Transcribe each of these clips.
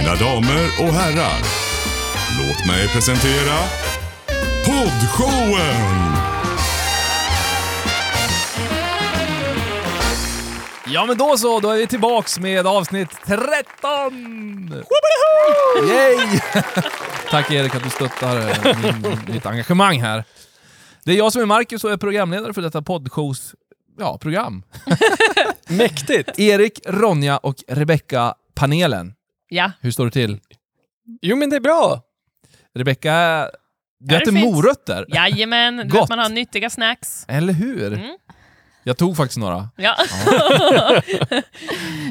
Mina damer och herrar, låt mig presentera Poddshowen! Ja men då så, då är vi tillbaks med avsnitt 13! Yay! Tack Erik att du stöttar eh, min, mitt engagemang här. Det är jag som är Marcus och är programledare för detta poddshows ja, program. Mäktigt! Erik, Ronja och Rebecca panelen. Ja. Hur står det till? Jo men det är bra. Rebecca, du äter fint? morötter. Jajamän, du Gott. vet man har nyttiga snacks. Eller hur? Mm. Jag tog faktiskt några. Ja.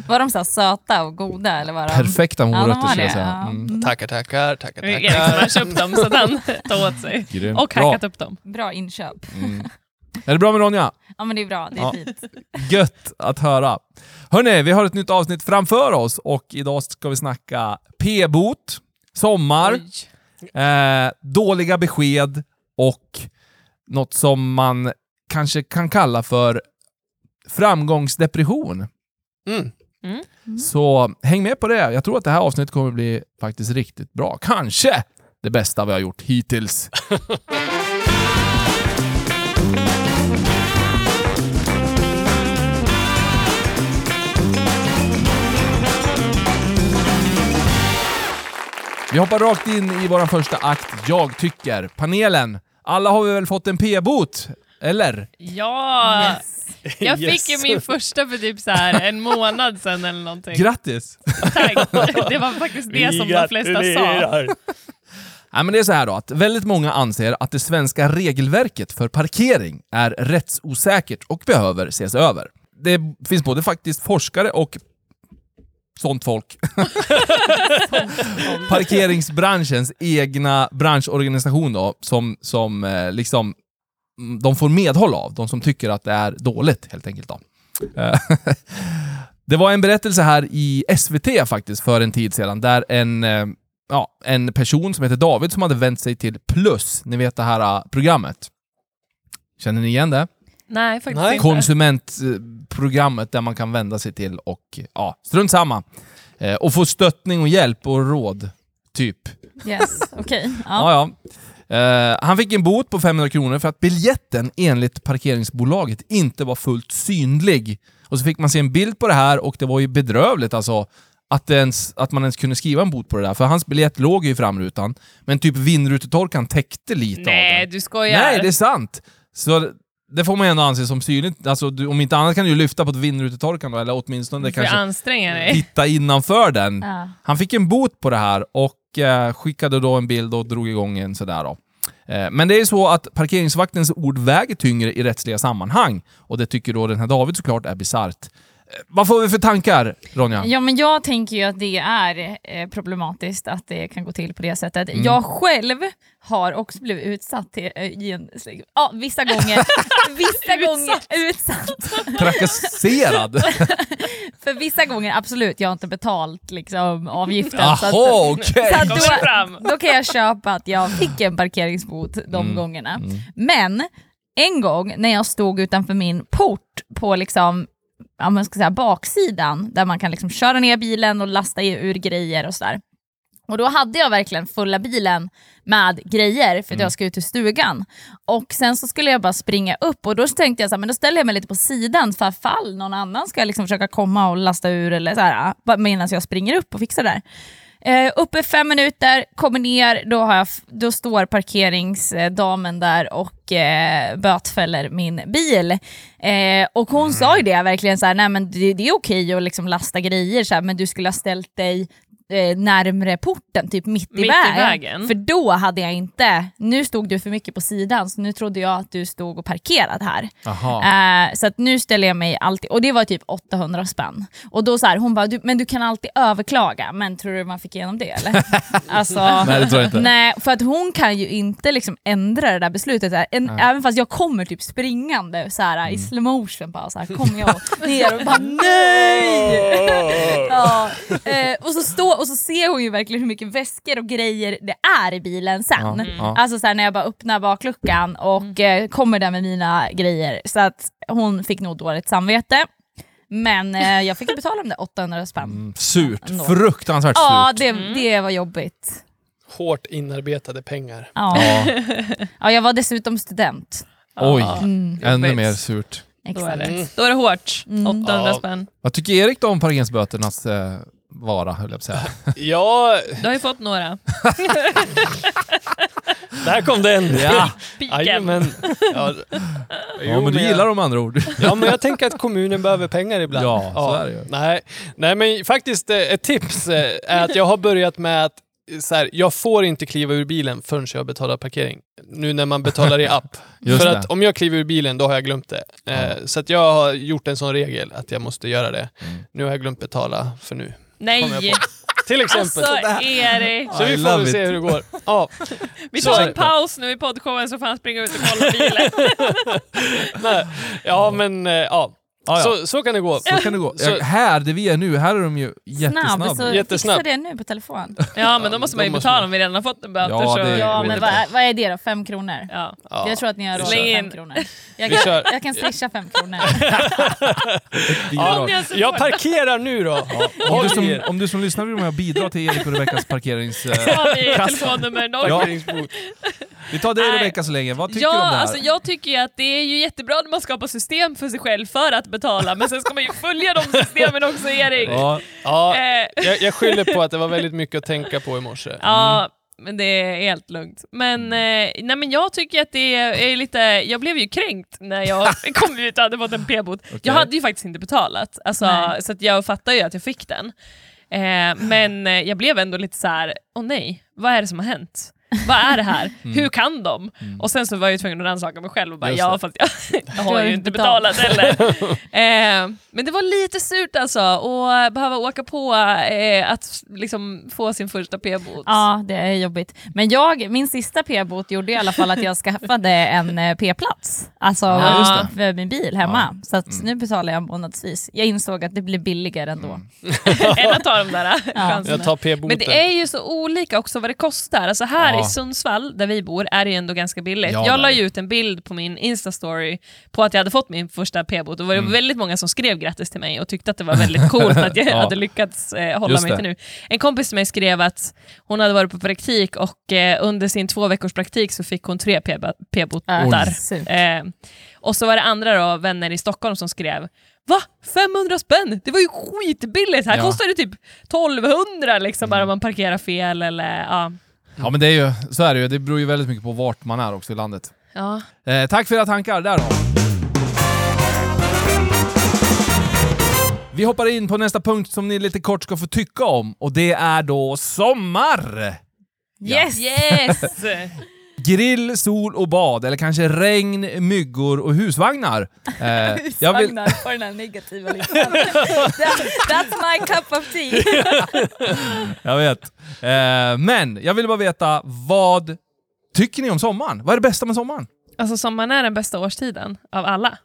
Var de så här söta och goda? Eller var de... Perfekta morötter skulle jag det, säga. ja. Mm. Tackar, tackar, tackar, Erik som tackar. har köpt dem så att han tar åt sig. Grymt. Och Bra. hackat upp dem. Bra inköp. Mm. Är det bra med Ronja? Ja men det är bra, det är Ja. fint. Gött att höra. Hörni, vi har ett nytt avsnitt framför oss och idag ska vi snacka p-bot, sommar, eh, dåliga besked och något som man kanske kan kalla för framgångsdepression. Mm. Så häng med på det. Jag tror att det här avsnittet kommer bli faktiskt riktigt bra. Kanske det bästa vi har gjort hittills. Vi hoppar rakt in i vår första akt, Jag tycker. Panelen, alla har vi väl fått en p-bot? Eller? Ja, jag fick Yes. ju min första för typ så här en månad sedan eller någonting. Grattis! Tack. Det var faktiskt det som de flesta sa. Nej, men det är så här då, att väldigt många anser att det svenska regelverket för parkering är rättsosäkert och behöver ses över. Det finns både faktiskt forskare och sånt folk. Parkeringsbranschens egna branschorganisation då, som, som eh, liksom mm, de får medhåll av, de som tycker att det är dåligt helt enkelt. Då. Eh, det var en berättelse här i SVT faktiskt för en tid sedan där en eh, ja, en person som heter David som hade vänt sig till Plus, ni vet det här eh, programmet. Känner ni igen det? Nej, faktiskt Nej. inte. Konsumentprogrammet där man kan vända sig till och, ja, strunt samma. Eh, och få stöttning och hjälp och råd, typ. Yes, okej. Ja. Ja, ja. Eh, han fick en bot på 500 kronor för att biljetten enligt parkeringsbolaget inte var fullt synlig. Och så fick man se en bild på det här och det var ju bedrövligt alltså att, ens, att man ens kunde skriva en bot på det där. För hans biljett låg ju i framrutan, men typ vindrutetorkaren täckte lite av Nej, den. du skojar. Nej, det är sant! Så det får man ju ändå anse som synligt. Alltså, du, om inte annat kan du ju lyfta på ett vindrutetorkaren då, eller åtminstone Du får kanske anstränga dig. titta innanför den. Ja. Han fick en bot på det här och eh, skickade då en bild och drog igång en sådär då. Eh, men det är så att parkeringsvaktens ord väger tyngre i rättsliga sammanhang och det tycker då den här David såklart är bisarrt. Vad får vi för tankar, Ronja? Ja, men jag tänker ju att det är eh, problematiskt att det kan gå till på det sättet. Mm. Jag själv har också blivit utsatt till, eh, i en... Ja, vissa gånger. vissa gånger utsatt. Trakasserad? För vissa gånger, absolut, jag har inte betalt liksom, avgiften. så att, Jaha, okej! så Kommer då, då kan jag köpa att jag fick en parkeringsbot de Mm. gångerna. Men en gång när jag stod utanför min port på liksom, ja, man ska säga, baksidan, där man kan liksom köra ner bilen och lasta ur grejer och sådär. Och då hade jag verkligen fulla bilen med grejer för att jag ska ut till stugan. Och sen så skulle jag bara springa upp och då tänkte jag så här, men då ställer jag mig lite på sidan för fall någon annan ska liksom försöka komma och lasta ur eller så här, medan jag springer upp och fixar det där. Eh, uppe fem minuter, kommer ner, då, har jag, då står parkeringsdamen där och eh, bötfäller min bil. Eh, och hon sa ju det verkligen så här, nej men det, det är okej att liksom lasta grejer så här, men du skulle ha ställt dig eh, närmre porten, typ mitt, Mitt i i, vägen. vägen. För då hade jag inte, nu stod du för mycket på sidan så nu trodde jag att du stod och parkerade här. Eh, så att nu ställer jag mig alltid, och det var typ 800 spänn. Och då så här, hon bara, du, men du kan alltid överklaga, men tror du man fick igenom det eller? alltså, Nej, det tror jag inte. Nej, för att hon kan ju inte liksom ändra det där beslutet. Här. En, även fast jag kommer typ springande så här, Mm. i slow motion bara så här, kommer jag ner och bara nej! ja, eh, och, så stå, och så ser hon ju verkligen hur mycket väskor och grejer det är i bilen sen. Ja. Alltså så här, när jag bara öppnar bakluckan och eh, kommer där med mina grejer. Så att hon fick nog dåligt samvete. Men eh, jag fick ju betala de där 800 spänn. Mm, surt. Ändå. Fruktansvärt Ja, surt. det, Mm. det var jobbigt. Hårt inarbetade pengar. Ja. Ja. ja, jag var dessutom student. Oj, Mm, ännu jobbigt. mer surt. Då är exakt. det, Mm. då är det hårt. Mm. 800 Ja. spänn. Vad tycker Erik då om parkeringsböternas eh, vara, höll jag på att säga. Ja, Du har ju fått några. där kom den. Ja, Piken. Ja, ja men du gillar dem med andra ord. Ja, men jag tänker att kommunen behöver pengar ibland. Ja, så är det ju. Nej, nej, men faktiskt eh, ett tips eh, är att jag har börjat med att eh, så här, jag får inte kliva ur bilen förrän jag betalar parkering. Nu när man betalar i app. Just För det. att om jag kliver ur bilen, då har jag glömt det. Eh, Så att jag har gjort en sån regel att jag måste göra det. Mm. Nu har jag glömt betala för nu. Nej! Till exempel. Alltså Erik! så vi får väl se hur det går. Ja, Vi tar en paus nu i poddshowen så får han springa ut och kolla bilen. nej. ja men eh, ja. Ja, ja. Så, så kan det gå. Så kan det gå. Så- Ja, här, där vi är nu, här är de ju jättesnabba. Snabb, så Jättesnabb. fixa det nu på telefon. Ja men då måste man ju betala om vi redan har fått en böter. Ja, så... det- Ja, men vad, är- vad är det då? Fem kronor? Ja. Ja. Jag tror att ni har råd med fem kronor. Jag kan, jag kan swisha fem kronor. Om jag parkerar nu då. Om du, som, om du som lyssnar vill vara med och bidra till Erik och Rebeckas parkerings... Så Eh, Kassa. telefonnummer. Ja. Vi tar dig Nej. Rebecka så länge. Vad tycker Ja, du om det här? alltså jag tycker ju att det är ju jättebra när man skapar system för sig själv för att betala, men sen ska man ju följa de systemen också Erik. ja, Ja, Eh, jag, jag skyller på att det var väldigt mycket att tänka på i morse. Ja, men det är helt lugnt. Men, eh, nej, men jag tycker att det är lite... Jag blev ju kränkt när jag kom ut och hade fått en p-bot. Jag hade ju faktiskt inte betalat, alltså, Nej. så att jag fattar ju att jag fick den. Eh, men jag blev ändå lite så här: åh nej, vad är det som har hänt? Vad är det här? Hur kan de? Och sen så var jag ju tvungen att rannsaka mig själv och bara Just ja det. fast jag, jag har ju inte betalat heller. eh, men det var lite surt alltså att behöva åka på eh, att liksom få sin första p-bot. Ja, det är jobbigt. Men jag, min sista p-bot gjorde i alla fall att jag skaffade en eh, p-plats. Alltså Ja, just det. för min bil hemma. Så att nu betalar jag månadsvis. Jag insåg att det blir billigare ändå. än att ta de där Ja. chanserna. Jag tar p-boten. Men det är ju så olika också vad det kostar. Alltså här Ja. I Sundsvall, där vi bor, är det ju ändå ganska billigt. Ja, jag la ju ut en bild på min Insta-story på att jag hade fått min första p-bot och det var Mm. väldigt många som skrev grattis till mig och tyckte att det var väldigt coolt att jag Ja. hade lyckats eh, hålla Just mig det. till nu. En kompis till mig skrev att hon hade varit på praktik och eh, under sin två veckors praktik så fick hon tre p-botar. Eh, och så var det andra då, vänner i Stockholm som skrev Va? 500 spänn? Det var ju skitbilligt! Här Ja. kostar det typ 1200 liksom bara om man parkerar fel eller ja. Ja, men det är ju, så är det ju. Det beror ju väldigt mycket på vart man är också i landet. ja. Eh, tack för era tankar där då. Vi hoppar in på nästa punkt som ni lite kort ska få tycka om och det är då sommar! Yes! Yes! Grill, sol och bad, eller kanske regn, myggor och husvagnar. Eh, jag vill, Husvagnar på den här negativa listan. That, that's my cup of tea. jag vet. Eh, men jag vill bara veta, vad tycker ni om sommaren? Vad är det bästa med sommaren? Alltså sommaren är den bästa årstiden av alla.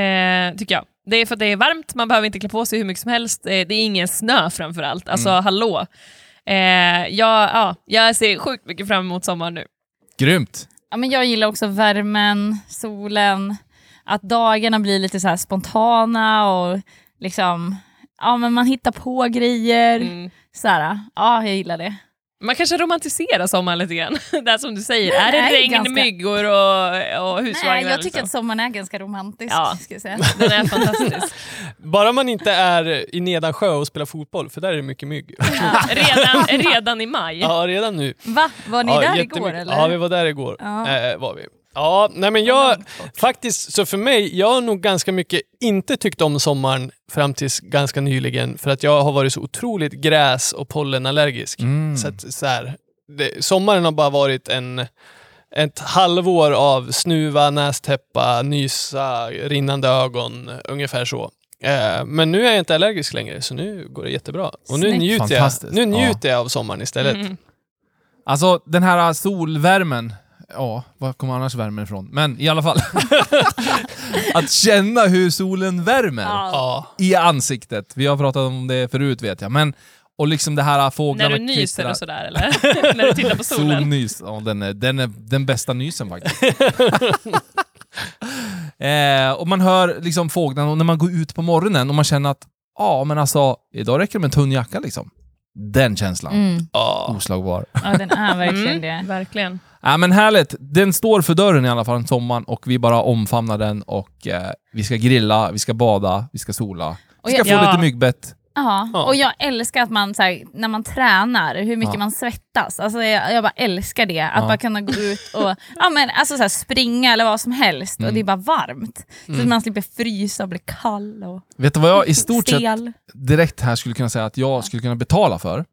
Eh, tycker jag. Det är för att det är varmt, man behöver inte klä på sig hur mycket som helst. Eh, det är ingen snö framför allt. Alltså hallå. Eh, jag, ja, jag ser sjukt mycket fram emot sommaren nu. Grymt! Ja, men jag gillar också värmen, solen, att dagarna blir lite så här spontana och liksom, ja men man hittar på grejer. Mm. Så här, ja jag gillar det. Man kanske romantiserar sommaren lite grann. det är som du säger, är det Nej, regn, ganska- myggor och, och husvagnar? Nej, jag tycker liksom? att sommaren är ganska romantisk. Ja. Ska jag säga. Den är fantastisk. Bara man inte är i Nedansjö och spelar fotboll, för där är det mycket mygg. Redan, redan i maj. Ja, redan nu. Va? Var ni ja, där igår eller? Ja, vi var där igår. Ja. Eh, var vi. Ja, nej men jag, faktiskt, så för mig, jag har nog ganska mycket inte tyckt om sommaren fram tills ganska nyligen, för att jag har varit så otroligt gräs och pollenallergisk. Mm. Så att, så här, det, sommaren har bara varit en, ett halvår av snuva, nästäppa, nysa, rinnande ögon, ungefär så. Eh, men nu är jag inte allergisk längre, så nu går det jättebra. Och nu Snyggt. njuter, jag, nu njuter jag av sommaren istället. Mm. Alltså den här solvärmen, ja, var kommer annars värmen ifrån? Men i alla fall. att känna hur solen värmer Ja. I ansiktet. Vi har pratat om det förut vet jag. Men, och liksom det här När fåglarna du nyser kvittrar. och sådär eller? När du tittar på solen. Solnys, ja, den, är, den är den bästa nysen faktiskt. Eh, och man hör liksom fåglarna och när man går ut på morgonen och man känner att ja, men alltså, idag räcker det med en tunn jacka liksom. Den känslan. Mm. Ja. Oslagbar. Ja, den är verkligen Mm, det. verkligen. Ja, men härligt. Den står för dörren i alla fall en sommaren och vi bara omfamnar den och eh, vi ska grilla, vi ska bada, vi ska sola. Vi ska Och få jag- lite myggbett. Ja, Ja. och jag älskar att man, så här, när man tränar, hur mycket Ja. man svettas. Alltså, jag, jag bara älskar det. Att Ja. bara kunna gå ut och ja, men, alltså, så här, springa eller vad som helst och Mm. det är bara varmt. Så att man slipper frysa och bli kall och Vet du vad jag i stort sett stel. direkt här skulle kunna säga att jag skulle kunna betala för?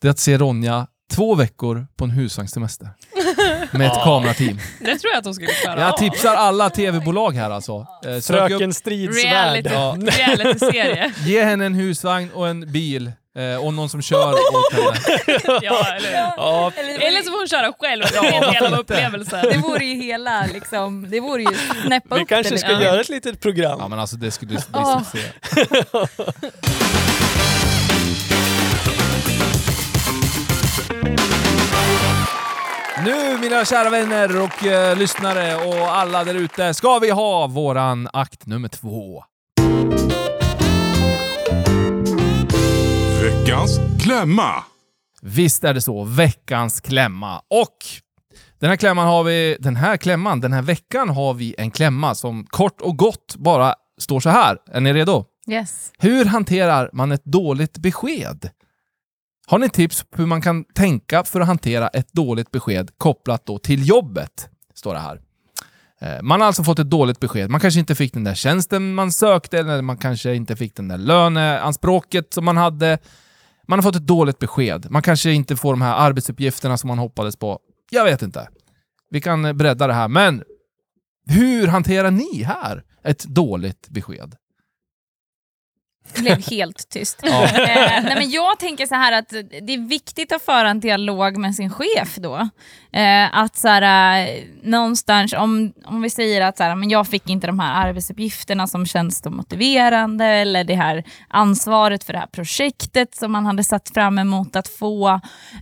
Det är att se Ronja två veckor på en husvagnssemester. Med ett kamerateam. Det tror jag att de skulle klara Jag av. tipsar alla tv-bolag här alltså. Eh, sök upp, Fröken Stridsvärd. Reality, Ja. reality-serie. ge henne en husvagn och en bil eh, och någon som kör åt henne. ja, eller Ja, Eller så får hon köra själv. Det är en del av upplevelsen. Det vore ju hela, liksom, det vore ju snäppa vi upp kanske det ska lite. göra ett litet program. Ja men alltså det skulle bli Åh. succé. Nu mina kära vänner och eh, lyssnare och alla där ute ska vi ha våran akt nummer två. Veckans klämma. Visst är det så, veckans klämma. Och den här klämman har vi, den här klämman, den här veckan har vi en klämma som kort och gott bara står så här. Är ni redo? Yes. Hur hanterar man ett dåligt besked? Har ni tips på hur man kan tänka för att hantera ett dåligt besked kopplat då till jobbet? Står det här. Eh, man har alltså fått ett dåligt besked. Man kanske inte fick den där tjänsten man sökte, eller man kanske inte fick den där löneanspråket som man hade. Man har fått ett dåligt besked. Man kanske inte får de här arbetsuppgifterna som man hoppades på. Jag vet inte. Vi kan bredda det här, men hur hanterar ni här ett dåligt besked? Det blev helt tyst. Ja. Eh, nej men jag tänker så här att det är viktigt att föra en dialog med sin chef då. Eh, att så här, eh, någonstans, om, om vi säger att så här, men jag fick inte de här arbetsuppgifterna som känns då motiverande eller det här ansvaret för det här projektet som man hade satt fram emot att få.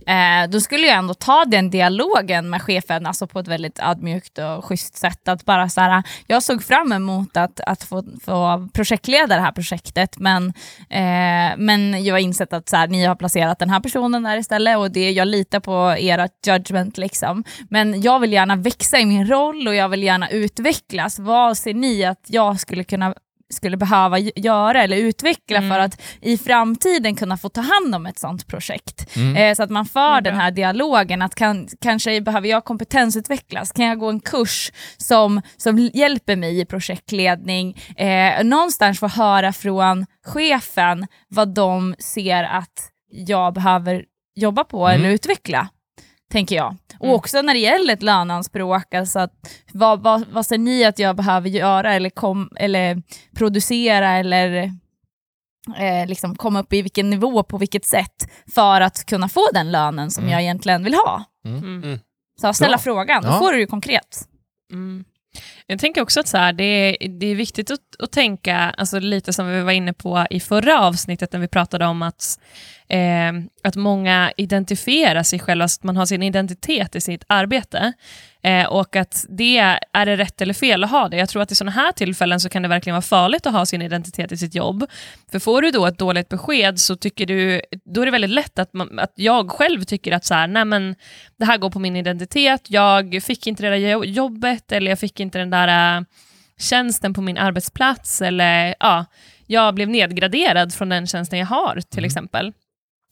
Eh, då skulle jag ändå ta den dialogen med chefen alltså på ett väldigt ödmjukt och schysst sätt. Att bara så här, jag såg fram emot att, att få, få projektleda det här projektet men, eh, men jag har insett att så här, ni har placerat den här personen där istället och det, jag litar på ert judgment. Liksom. Men jag vill gärna växa i min roll och jag vill gärna utvecklas. Vad ser ni att jag skulle kunna skulle behöva göra eller utveckla Mm. för att i framtiden kunna få ta hand om ett sånt projekt. Mm. Eh, så att man för Mm, den här dialogen, att kan, kanske behöver jag kompetensutvecklas, kan jag gå en kurs som, som hjälper mig i projektledning, eh, någonstans få höra från chefen vad de ser att jag behöver jobba på Mm. eller utveckla tänker jag. Och Mm. också när det gäller ett löneanspråk, alltså att, vad, vad, vad ser ni att jag behöver göra eller, kom, eller producera eller eh, liksom komma upp i vilken nivå, på vilket sätt, för att kunna få den lönen som Mm. jag egentligen vill ha. Mm. Så ställa Bra. frågan, då Ja. får du ju konkret. Jag tänker också att så här, det, är, det är viktigt att, att tänka, alltså lite som vi var inne på i förra avsnittet när vi pratade om att, eh, att många identifierar sig själva, att man har sin identitet i sitt arbete. Eh, och att det är det rätt eller fel att ha det. Jag tror att i sådana här tillfällen så kan det verkligen vara farligt att ha sin identitet i sitt jobb. För får du då ett dåligt besked så tycker du, då är det väldigt lätt att, man, att jag själv tycker att så här, nej men det här går på min identitet, jag fick inte det där jobbet eller jag fick inte den där äh, tjänsten på min arbetsplats eller ja, jag blev nedgraderad från den tjänsten jag har till exempel.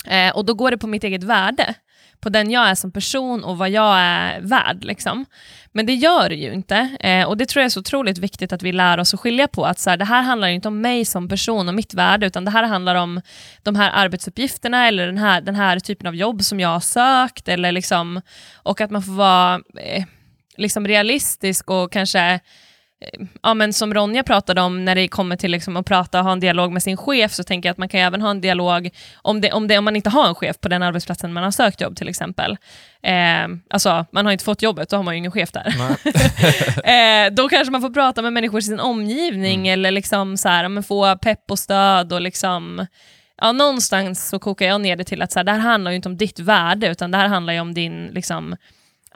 Eh, och då går det på mitt eget värde, på den jag är som person och vad jag är värd. Liksom. Men det gör det ju inte. Eh, och det tror jag är så otroligt viktigt att vi lär oss att skilja på. Att så här, det här handlar inte om mig som person och mitt värde, utan det här handlar om de här arbetsuppgifterna eller den här, den här typen av jobb som jag har sökt. Eller liksom, och att man får vara eh, liksom realistisk och kanske eh, Ja, men som Ronja pratade om när det kommer till liksom att prata och ha en dialog med sin chef, så tänker jag att man kan även ha en dialog om, det, om, det, om man inte har en chef på den arbetsplatsen man har sökt jobb till exempel. Eh, alltså, man har inte fått jobbet, då har man ju ingen chef där. eh, då kanske man får prata med människor i sin omgivning eller liksom så här, men få pepp och stöd och liksom Ja, någonstans så kokar jag ner det till att så här, det här handlar ju inte om ditt värde, utan det här handlar ju om din liksom,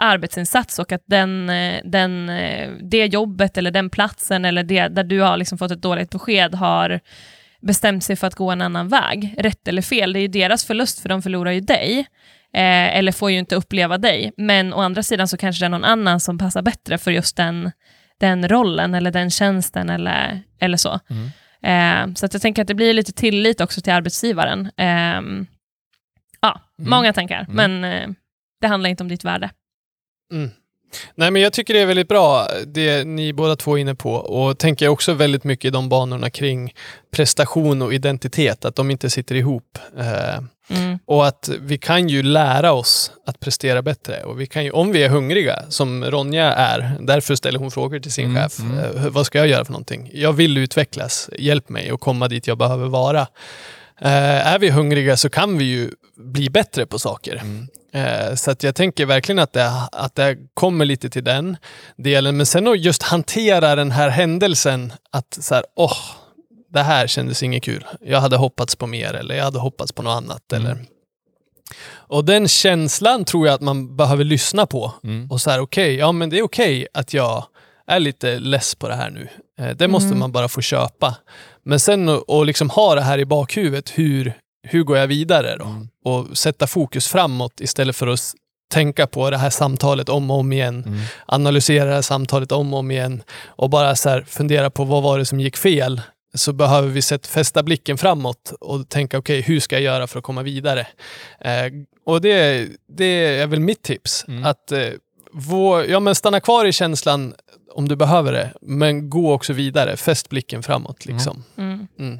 arbetsinsats och att den, eh, den, eh, det jobbet eller den platsen eller det där du har liksom fått ett dåligt besked har bestämt sig för att gå en annan väg. Rätt eller fel, det är ju deras förlust för de förlorar ju dig. Eh, eller får ju inte uppleva dig. Men å andra sidan så kanske det är någon annan som passar bättre för just den, den rollen eller den tjänsten eller, eller så. Eh, så att jag tänker att det blir lite tillit också till arbetsgivaren. Eh, ja, många tankar, men eh, det handlar inte om ditt värde. Mm. Nej, men jag tycker det är väldigt bra, det ni båda två är inne på. Och tänker också väldigt mycket i de banorna kring prestation och identitet, att de inte sitter ihop. Eh, Mm. och att vi kan ju lära oss att prestera bättre. Och vi kan ju, om vi är hungriga, som Ronja är, därför ställer hon frågor till sin Mm, chef. mm. Eh, vad ska jag göra för någonting? Jag vill utvecklas, hjälp mig att komma dit jag behöver vara. Eh, är vi hungriga så kan vi ju bli bättre på saker. Eh, så att jag tänker verkligen att det, att det kommer lite till den delen. Men sen att just hantera den här händelsen, att så här, åh, det här kändes inget kul. Jag hade hoppats på mer eller jag hade hoppats på något annat. Eller... Och den känslan tror jag att man behöver lyssna på. Mm. Och så här, okej, ja men det är okej att jag är lite less på det här nu. Eh, det måste man bara få köpa. Men sen att och liksom ha det här i bakhuvudet, hur, hur går jag vidare då? Mm. Och sätta fokus framåt istället för att tänka på det här samtalet om och om igen. Mm. Analysera det här samtalet om och om igen. Och bara så här fundera på vad var det som gick fel? Så behöver vi sätta, fästa blicken framåt och tänka okej, hur ska jag göra för att komma vidare? Eh, och det, det är väl mitt tips. Mm. Att eh, vå, ja, men stanna kvar i känslan om du behöver det, men gå också vidare. Fäst blicken framåt. Liksom. Mm. Mm.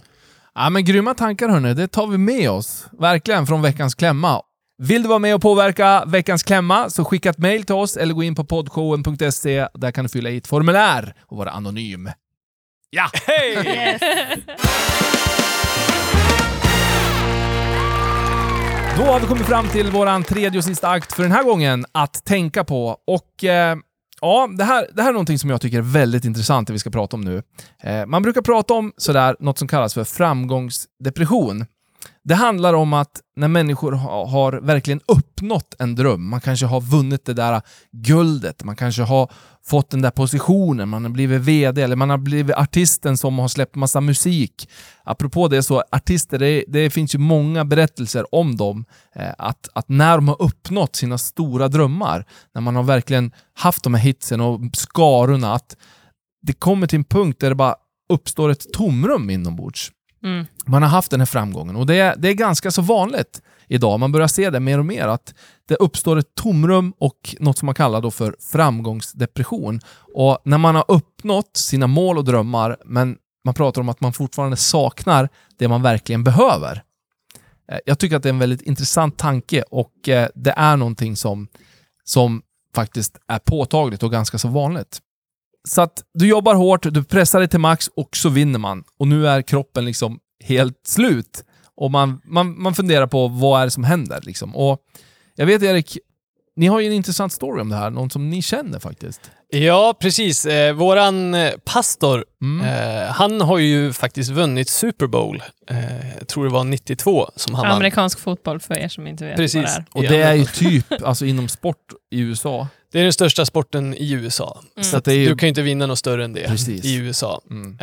Ja, men grymma tankar hörni, det tar vi med oss. Verkligen från veckans klämma. Vill du vara med och påverka veckans klämma så skicka ett mail till oss eller gå in på podshowen.se. Där kan du fylla i ett formulär och vara anonym. Ja! Hej! Då har vi kommit fram till våran tredje och sista akt för den här gången att tänka på. Och eh, ja, det här, det här är någonting som jag tycker är väldigt intressant det vi ska prata om nu. Eh, man brukar prata om sådär, något som kallas för framgångsdepression. Det handlar om att när människor har verkligen uppnått en dröm, man kanske har vunnit det där guldet, man kanske har fått den där positionen, man har blivit VD eller man har blivit artisten som har släppt massa musik. Apropå det så, artister, det, det finns ju många berättelser om dem, eh, att, att när de har uppnått sina stora drömmar, när man har verkligen haft de här hitsen och skarorna, att det kommer till en punkt där det bara uppstår ett tomrum inombords Mm. man har haft den här framgången. Och det är, det är ganska så vanligt idag. Man börjar se det mer och mer, att det uppstår ett tomrum och något som man kallar då för framgångsdepression. Och när man har uppnått sina mål och drömmar, men man pratar om att man fortfarande saknar det man verkligen behöver. Eh, jag tycker att det är en väldigt intressant tanke och eh, det är någonting som, som faktiskt är påtagligt och ganska så vanligt. Så att du jobbar hårt, du pressar dig till max och så vinner man. Och nu är kroppen liksom helt slut. Och man, man, man funderar på vad är det som händer. Liksom. Och jag vet Erik, ni har ju en intressant story om det här, någon som ni känner faktiskt. Ja, precis. Eh, våran eh, pastor, Mm. eh, han har ju faktiskt vunnit Super Bowl. Eh, jag tror det var 92 som han vann. Amerikansk fotboll för er som inte vet Precis. vad det är. Och det är ju typ alltså, inom sport i USA. Det är den största sporten i USA. Mm. Så att det är ju- du kan ju inte vinna något större än det Precis. i USA. Mm.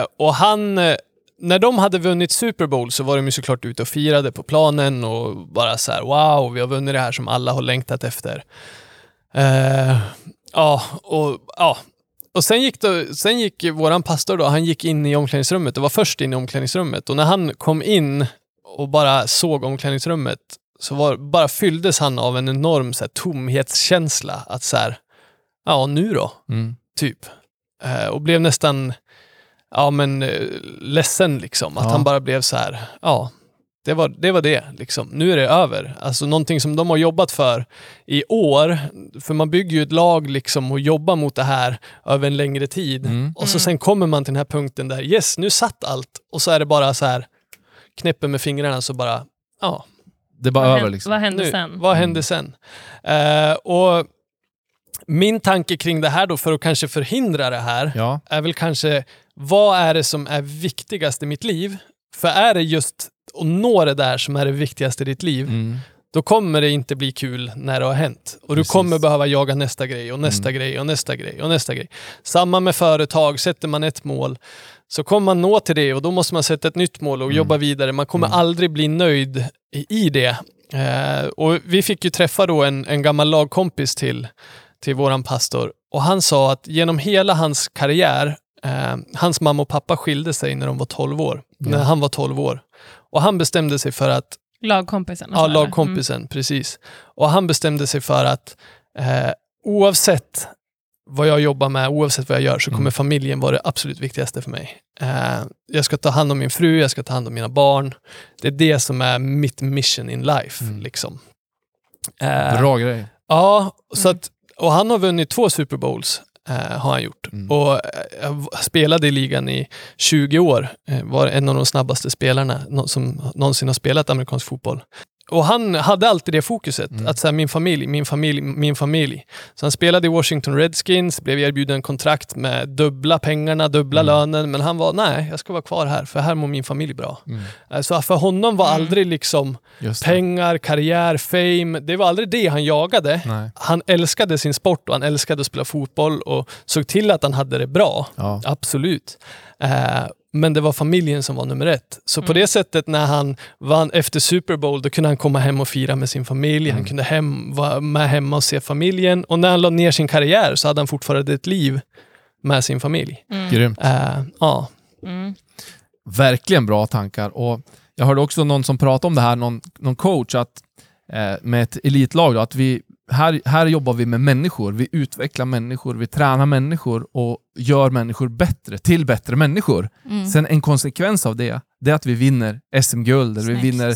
Eh, och han, eh, när de hade vunnit Super Bowl så var de ju såklart ute och firade på planen och bara så här: wow, vi har vunnit det här som alla har längtat efter. Eh, ja, och ja. Och sen gick, då, sen gick våran pastor då, han gick in i omklädningsrummet och var först in i omklädningsrummet. Och när han kom in och bara såg omklädningsrummet så var, bara fylldes han av en enorm så här, tomhetskänsla. Att så här, ja nu då? Mm. typ. Eh, och blev nästan ja, men, eh, ledsen liksom. Att Ja. han bara blev så här, ja, det var, det var det. Liksom. Nu är det över. Alltså någonting som de har jobbat för i år. För man bygger ju ett lag liksom och jobbar mot det här över en längre tid. Mm. Och så Mm. sen kommer man till den här punkten där, yes, nu satt allt. Och så är det bara så här, knäpper med fingrarna så bara, ja, Det är bara Vad över liksom. Vad hände nu, sen? Vad hände sen? Eh, och min tanke kring det här då, för att kanske förhindra det här, Ja. är väl kanske vad är det som är viktigast i mitt liv? För är det just att nå det där som är det viktigaste i ditt liv, Mm. Då kommer det inte bli kul när det har hänt. Och du Precis. kommer behöva jaga nästa grej och nästa Mm. grej och nästa grej och nästa grej. Samma med företag, sätter man ett mål så kommer man nå till det och då måste man sätta ett nytt mål och Mm. jobba vidare. Man kommer Mm. aldrig bli nöjd i, det. Eh, och vi fick ju träffa då en, en gammal lagkompis till, till våran pastor och han sa att genom hela hans karriär, eh, hans mamma och pappa skilde sig när de var 12 år, när han var 12 år. Och han bestämde sig för att Lagkompisen. Ja, lagkompisen, precis. Och han bestämde sig för att eh, oavsett vad jag jobbar med, oavsett vad jag gör, så kommer Mm. familjen vara det absolut viktigaste för mig. Eh, jag ska ta hand om min fru, jag ska ta hand om mina barn. Det är det som är mitt mission in life. Mm. Liksom. Eh, Bra grej. Ja, så Mm. att, och han har vunnit två Super Bowls. Eh, har han gjort. Mm. Och eh, jag spelade i ligan i 20 år. Eh, var en av de snabbaste spelarna som någonsin har spelat amerikansk fotboll. Och han hade alltid det fokuset, Mm. att så här, min familj, min familj, min familj. Så han spelade i Washington Redskins, blev erbjuden kontrakt med dubbla pengarna, dubbla Mm. lönen, men han var nej, jag ska vara kvar här, för här mår min familj bra. Mm. Eh, Så för honom var Mm. aldrig liksom pengar, karriär, fame, det var aldrig det han jagade Nej. han älskade sin sport och han älskade att spela fotboll och såg till att han hade det bra. Ja. Absolut. Eh, men det var familjen som var nummer ett. Så på Mm. det sättet när han vann efter Super Bowl, då kunde han komma hem och fira med sin familj. Han Mm. kunde hem, vara med hemma och se familjen. Och när han la ner sin karriär så hade han fortfarande ett liv med sin familj. Mm. Grymt. Eh, ja. Mm. Verkligen bra tankar. Och jag hörde också någon som pratade om det här, någon, någon coach, att, eh, med ett elitlag, då, att vi, här, här jobbar vi med människor. Vi utvecklar människor, vi tränar människor och gör människor bättre, till bättre människor. Mm. Sen en konsekvens av det, det är att vi vinner SM-guld, eller vi vinner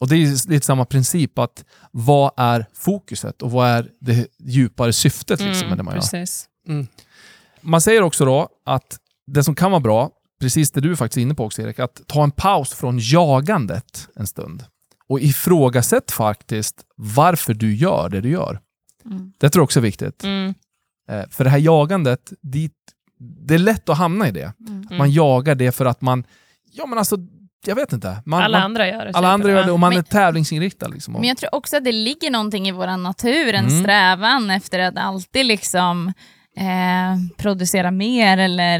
och det är lite samma princip, att vad är fokuset och vad är det djupare syftet liksom, med det man gör? Mm, precis. Mm. Man säger också då att det som kan vara bra, precis det du faktiskt är inne på också Erik, att ta en paus från jagandet en stund. Och ifrågasätt faktiskt varför du gör det du gör. Mm. Det tror jag också är viktigt. Mm. Eh, För det här jagandet, dit, det är lätt att hamna i det. Mm. Man jagar det för att man, ja men alltså, jag vet inte. Man, Alla man, andra gör det. alla andra gör det och man Men- är tävlingsinriktad. Liksom. Men jag tror också att det ligger någonting i vår natur, en Mm. strävan efter att alltid liksom eh, producera mer eller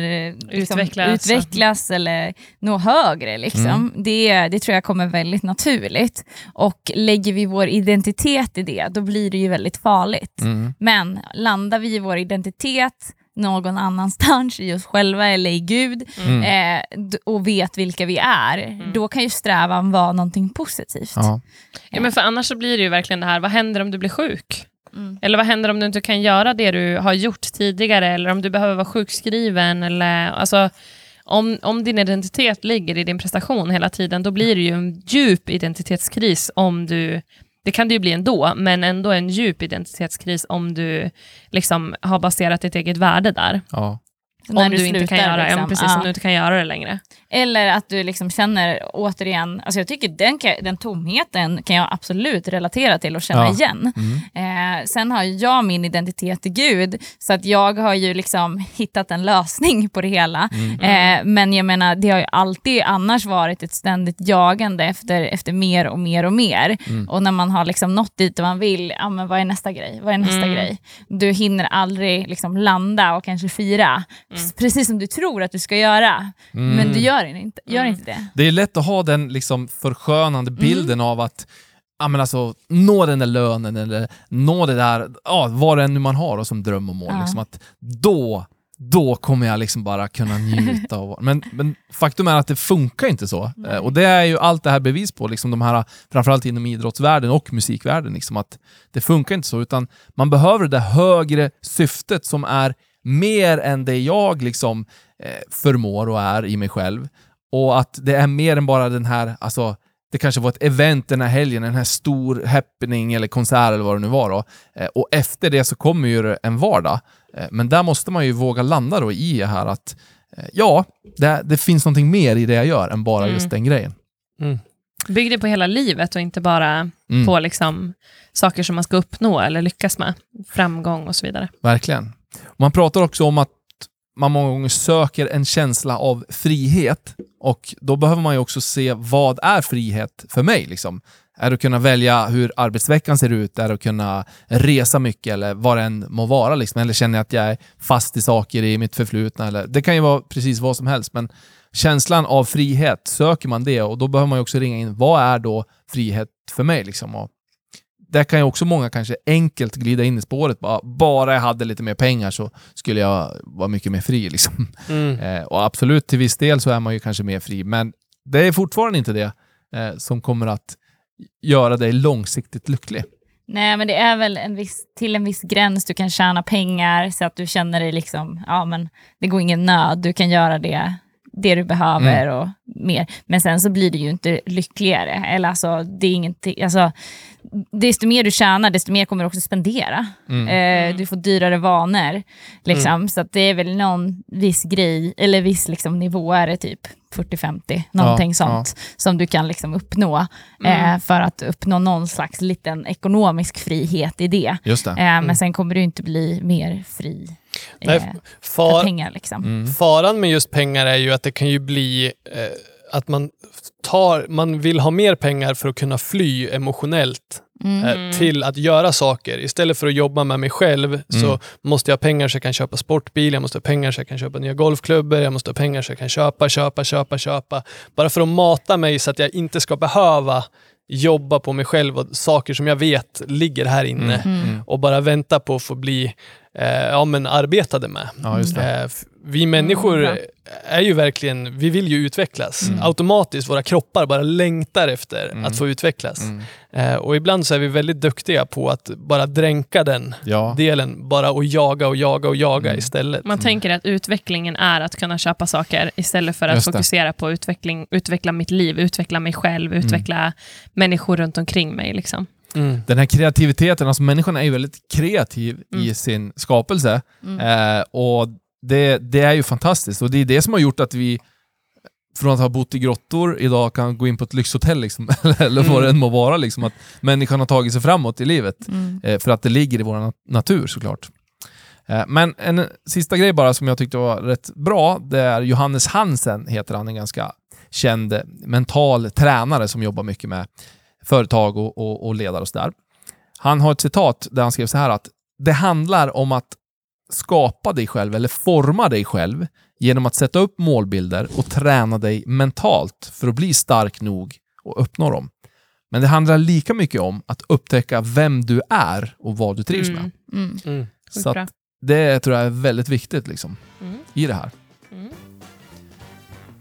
liksom Utvecklas. utvecklas eller nå högre. Liksom. Mm. Det, det tror jag kommer väldigt naturligt. Och lägger vi vår identitet i det, då blir det ju väldigt farligt. Mm. Men landar vi i vår identitet någon annanstans, i oss själva eller i Gud, Mm. eh, och vet vilka vi är, då kan ju strävan vara någonting positivt. Ja. Ja, men för annars så blir det ju verkligen det här, vad händer om du blir sjuk? Mm. Eller vad händer om du inte kan göra det du har gjort tidigare, eller om du behöver vara sjukskriven, eller alltså om, om din identitet ligger i din prestation hela tiden, då blir det ju en djup identitetskris om du det kan det ju bli ändå, men ändå en djup identitetskris om du liksom har baserat ditt eget värde där. Ja. När om du, inte kan slutar, göra, ja, liksom, men precis, ja. om du inte kan göra det längre. Eller att du liksom känner återigen, alltså jag tycker den, kan, den tomheten kan jag absolut relatera till och känna Ja. igen. Mm. Eh, sen har jag min identitet i Gud, så att jag har ju liksom hittat en lösning på det hela. Mm. Eh, men jag menar, det har ju alltid annars varit ett ständigt jagande efter, efter mer och mer och mer. Mm. Och när man har liksom nått dit man vill, ja, men vad är nästa grej? Vad är nästa Mm. grej? Du hinner aldrig liksom landa och kanske fira, Mm. precis som du tror att du ska göra. Mm. Men du gör inte, gör Mm. inte det. Det är lätt att ha den liksom förskönande bilden av att ja, men alltså, nå den där lönen eller nå det där, ja, vad det nu man har och som dröm och mål. Ja. Liksom, att då, då kommer jag liksom bara kunna njuta. Av, men, men faktum är att det funkar inte så. Eh, Och det är ju allt det här bevis på, liksom de här, framförallt inom idrottsvärlden och musikvärlden. Liksom, att det funkar inte så, utan man behöver det där högre syftet som är mer än det jag liksom, eh, förmår och är i mig själv. Och att det är mer än bara den här, alltså, det kanske var ett event den här helgen, en här stor happening eller konsert eller vad det nu var. Då. Eh, och efter det så kommer ju en vardag. Eh, men där måste man ju våga landa då i det här att eh, ja, det, det finns någonting mer i det jag gör än bara Mm. just den grejen. Mm. Bygg det på hela livet och inte bara Mm, på liksom, saker som man ska uppnå eller lyckas med. Framgång och så vidare. Verkligen. Man pratar också om att man många gånger söker en känsla av frihet och då behöver man ju också se vad är frihet för mig? Liksom. Är det att kunna välja hur arbetsveckan ser ut? Är det att kunna resa mycket eller vad det än må vara? Liksom? Eller känner jag att jag är fast i saker i mitt förflutna? Eller, det kan ju vara precis vad som helst, men känslan av frihet, söker man det och då behöver man ju också ringa in, vad är då frihet för mig? Liksom? Och där kan ju också många kanske enkelt glida in i spåret. Bara, bara jag hade lite mer pengar så skulle jag vara mycket mer fri. Liksom. Mm. Eh, och absolut, till viss del så är man ju kanske mer fri, men det är fortfarande inte det eh, som kommer att göra dig långsiktigt lycklig. Nej, men det är väl en viss, till en viss gräns du kan tjäna pengar så att du känner dig liksom, ja men det går ingen nöd, du kan göra det, det du behöver och mer. Men sen så blir du ju inte lyckligare. Eller alltså, det är ingenting, alltså, desto mer du tjänar, desto mer kommer du också spendera. Eh, du får dyrare vanor. Liksom. Så att det är väl någon viss grej, eller viss liksom, nivå är det typ 40-50, någonting Ja, sånt, som du kan liksom uppnå eh, för att uppnå någon slags liten ekonomisk frihet i det. Det. Eh, Men sen kommer du inte bli mer fri Nej, eh, far, pengar. Liksom. Mm. Faran med just pengar är ju att det kan ju bli eh, att man tar, man vill ha mer pengar för att kunna fly emotionellt Mm. eh, till att göra saker. Istället för att jobba med mig själv så Mm. måste jag ha pengar så jag kan köpa sportbil, jag måste ha pengar så jag kan köpa nya golfklubbor, jag måste ha pengar så jag kan köpa, köpa, köpa, köpa. Bara för att mata mig så att jag inte ska behöva jobba på mig själv och saker som jag vet ligger här inne Mm. och bara vänta på att få bli eh, ja, men arbetade med. Ja, just det. Eh, vi människor bra. är ju verkligen, vi vill ju utvecklas. Automatiskt, våra kroppar bara längtar efter att få utvecklas. Mm. Eh, och ibland så är vi väldigt duktiga på att bara dränka den Ja. delen, bara och jaga och jaga och jaga Mm. istället. Man tänker att utvecklingen är att kunna köpa saker istället för att Just det. fokusera på utveckling, utveckla mitt liv, utveckla mig själv, utveckla människor runt omkring mig. Liksom. Mm. Den här kreativiteten, alltså människan är ju väldigt kreativ i sin skapelse. Eh, och det, det är ju fantastiskt. Och det är det som har gjort att vi från att ha bott i grottor idag kan gå in på ett lyxhotell, liksom, eller vad det än må vara. Liksom, att människan har tagit sig framåt i livet. Mm. Eh, för att det ligger i vår nat- natur såklart. Eh, men en sista grej bara som jag tyckte var rätt bra, det är Johannes Hansen, heter han, en ganska känd eh, mental tränare som jobbar mycket med företag och, och, och ledare och sådär. Han har ett citat där han skrev så här att det handlar om att skapa dig själv eller forma dig själv genom att sätta upp målbilder och träna dig mentalt för att bli stark nog och uppnå dem. Men det handlar lika mycket om att upptäcka vem du är och vad du trivs med. Mm. Mm. Mm. Så det tror jag är väldigt viktigt liksom, Mm. i det här. Mm.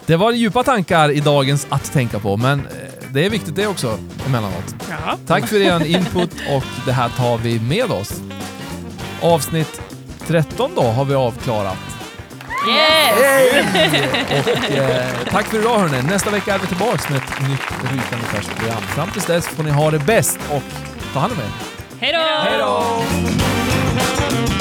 Det var djupa tankar i dagens Att tänka på, men eh, det är viktigt det också emellanåt. Ja. Tack för er input och det här tar vi med oss. Avsnitt 13 då har vi avklarat. Yes! yes! Och, eh, tack för idag hörni. Nästa vecka är vi tillbaka med ett nytt rykande färskt program. Fram tills dess får ni ha det bäst och ta hand om er. Hej då!